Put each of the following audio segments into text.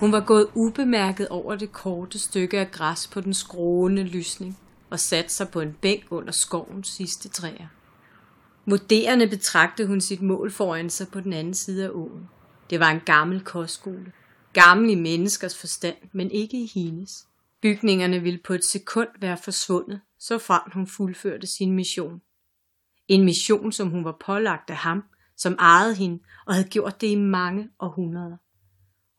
Hun var gået ubemærket over det korte stykke af græs på den skrående lysning og satte sig på en bænk under skovens sidste træer. Vurderende betragtede hun sit mål foran sig på den anden side af åen. Det var en gammel kostskole. Gammel i menneskers forstand, men ikke i hendes. Bygningerne ville på et sekund være forsvundet, så frem hun fuldførte sin mission. En mission, som hun var pålagt af ham, som ejede hende og havde gjort det i mange århundreder.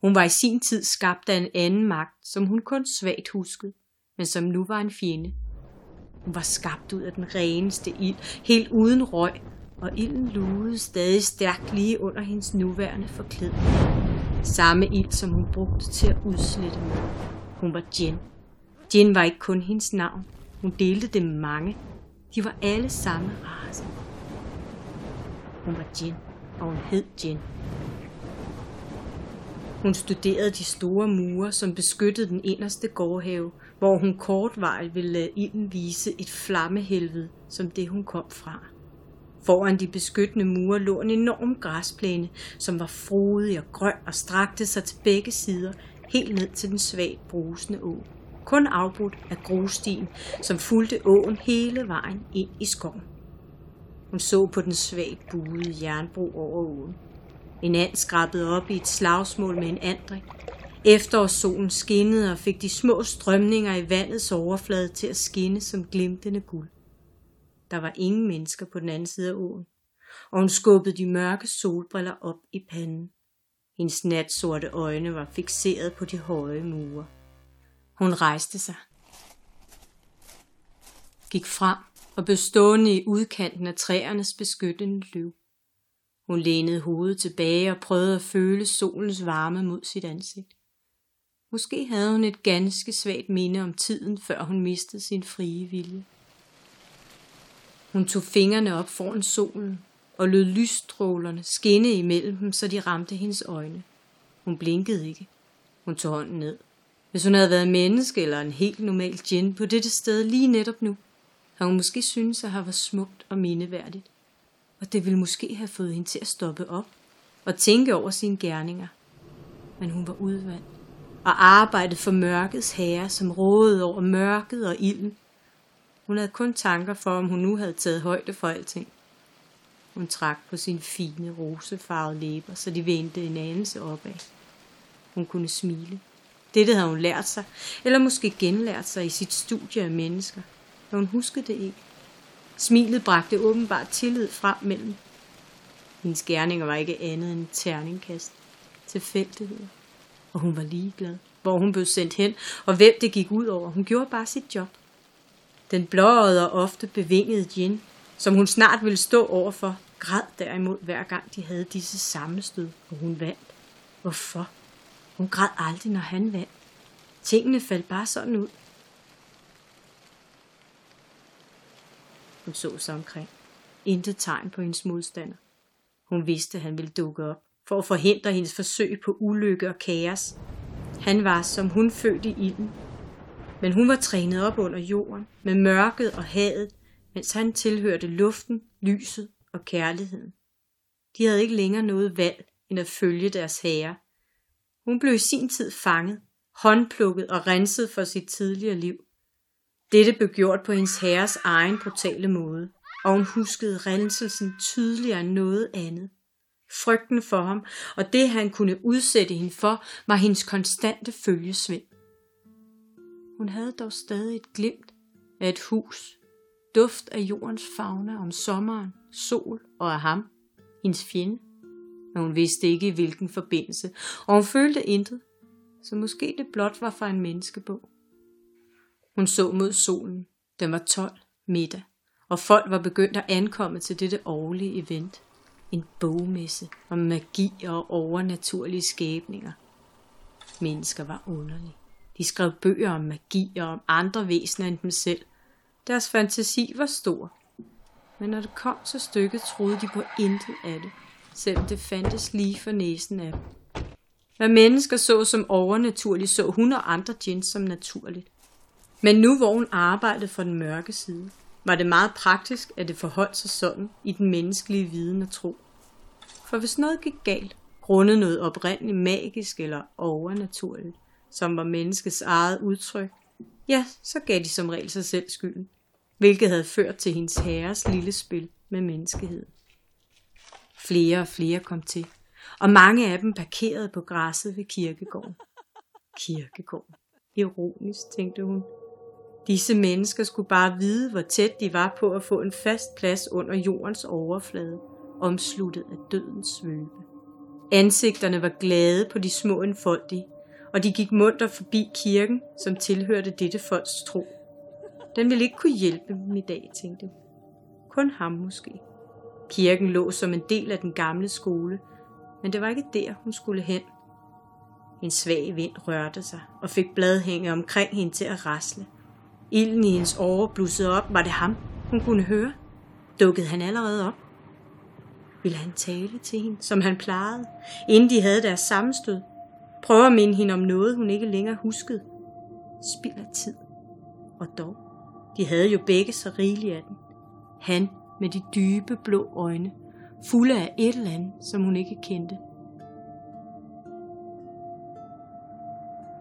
Hun var i sin tid skabt af en anden magt, som hun kun svagt huskede, men som nu var en fjende. Hun var skabt ud af den reneste ild, helt uden røg, og ilden lugede stadig stærkt lige under hendes nuværende forklædning. Samme ild, som hun brugte til at udslette med. Hun var Jen. Jen var ikke kun hendes navn. Hun delte det med mange. De var alle samme race. Hun var Jen, og hun hed Jen. Hun studerede de store mure, som beskyttede den inderste gårdhave, hvor hun kortvarigt ville lade ilden vise et flammehelvede, som det hun kom fra. Foran de beskyttende mure lå en enorm græsplæne, som var frodig og grøn og strakte sig til begge sider, helt ned til den svagt brusende å. Kun afbrudt af grusstien, som fulgte åen hele vejen ind i skoven. Hun så på den svagt buede jernbro over åen. En and skrabede op i et slagsmål med en andring. Efterårssolen skinnede og fik de små strømninger i vandets overflade til at skinne som glimtende guld. Der var ingen mennesker på den anden side af åen, og hun skubbede de mørke solbriller op i panden. Hendes natsorte øjne var fixeret på de høje mure. Hun rejste sig, gik frem og blev stående i udkanten af træernes beskyttende løv. Hun lænede hovedet tilbage og prøvede at føle solens varme mod sit ansigt. Måske havde hun et ganske svagt minde om tiden, før hun mistede sin frie vilje. Hun tog fingrene op foran solen og lød lysstrålerne skinne imellem dem, så de ramte hendes øjne. Hun blinkede ikke. Hun tog hånden ned. Hvis hun havde været menneske eller en helt normal djinn på dette sted lige netop nu, havde hun måske syntes, at her var smukt og mindeværdigt. Og det ville måske have fået hende til at stoppe op og tænke over sine gerninger. Men hun var udvandt og arbejdede for mørkets herre, som rådede over mørket og ilden. Hun havde kun tanker for, om hun nu havde taget højde for alting. Hun trak på sine fine, rosefarvede læber, så de vendte en anelse opad. Hun kunne smile. Dette havde hun lært sig, eller måske genlært sig i sit studie af mennesker, men hun huskede det ikke. Smilet bragte åbenbart tillid frem mellem. Hendes gerninger var ikke andet end terningkast. Tilfældigheder. Og hun var ligeglad, hvor hun blev sendt hen, og hvem det gik ud over. Hun gjorde bare sit job. Den blåede og ofte bevingede Jin, som hun snart ville stå overfor, græd derimod hver gang de havde disse sammenstød, og hun vandt. Hvorfor? Hun græd aldrig, når han vandt. Tingene faldt bare sådan ud. Hun så sig omkring. Intet tegn på hendes modstander. Hun vidste, at han ville dukke op, for at forhindre hendes forsøg på ulykke og kaos. Han var, som hun født i ilden. Men hun var trænet op under jorden, med mørket og hadet, mens han tilhørte luften, lyset og kærligheden. De havde ikke længere noget valg, end at følge deres herre. Hun blev i sin tid fanget, håndplukket og renset for sit tidligere liv. Dette blev gjort på hendes herres egen brutale måde, og hun huskede renselsen tydeligere end noget andet. Frygten for ham, og det han kunne udsætte hende for, var hendes konstante følgesvend. Hun havde dog stadig et glimt af et hus, duft af jordens fauna om sommeren, sol og af ham, hendes fjende. Men hun vidste ikke i hvilken forbindelse, og hun følte intet, så måske det blot var fra en menneskebog. Hun så mod solen. Den var 12 middag, og folk var begyndt at ankomme til dette årlige event. En bogmesse om magi og overnaturlige skæbninger. Mennesker var underlige. De skrev bøger om magi og om andre væsener end dem selv. Deres fantasi var stor. Men når det kom til stykket, troede de på intet af det, selvom det fandtes lige for næsen af dem. Hvad mennesker så som overnaturligt, så hun og andre djinn som naturligt. Men nu hvor hun arbejdede for den mørke side, var det meget praktisk, at det forholdt sig sådan i den menneskelige viden og tro. For hvis noget gik galt, grundet noget oprindeligt magisk eller overnaturligt, som var menneskets eget udtryk, ja, så gav de som regel sig selv skylden, hvilket havde ført til hendes herres lille spil med menneskeheden. Flere og flere kom til, og mange af dem parkerede på græsset ved kirkegården. Kirkegården. Ironisk, tænkte hun. Disse mennesker skulle bare vide, hvor tæt de var på at få en fast plads under jordens overflade, omsluttet af dødens svøbe. Ansigterne var glade på de små enfoldige, og de gik munter forbi kirken, som tilhørte dette folks tro. Den ville ikke kunne hjælpe dem i dag, tænkte hun. Kun ham måske. Kirken lå som en del af den gamle skole, men det var ikke der, hun skulle hen. En svag vind rørte sig og fik bladhænge omkring hende til at rasle. Ilden i hendes åre blussede op. Var det ham, hun kunne høre? Dukkede han allerede op? Ville han tale til hende, som han plejede, inden de havde deres sammenstød? Prøve at minde hende om noget, hun ikke længere huskede. Spild af tid. Og dog, de havde jo begge så rigeligt af den. Han med de dybe blå øjne, fulde af et eller andet, som hun ikke kendte.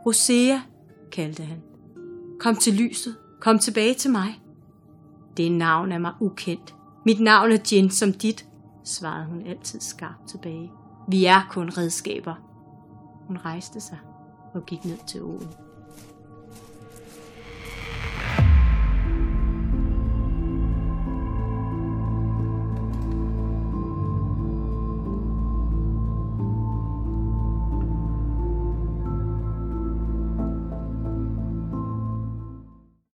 Rosea, kaldte han. Kom til lyset. Kom tilbage til mig. Det navn er mig ukendt. Mit navn er Jin som dit, svarede hun altid skarpt tilbage. Vi er kun redskaber. Hun rejste sig og gik ned til åen.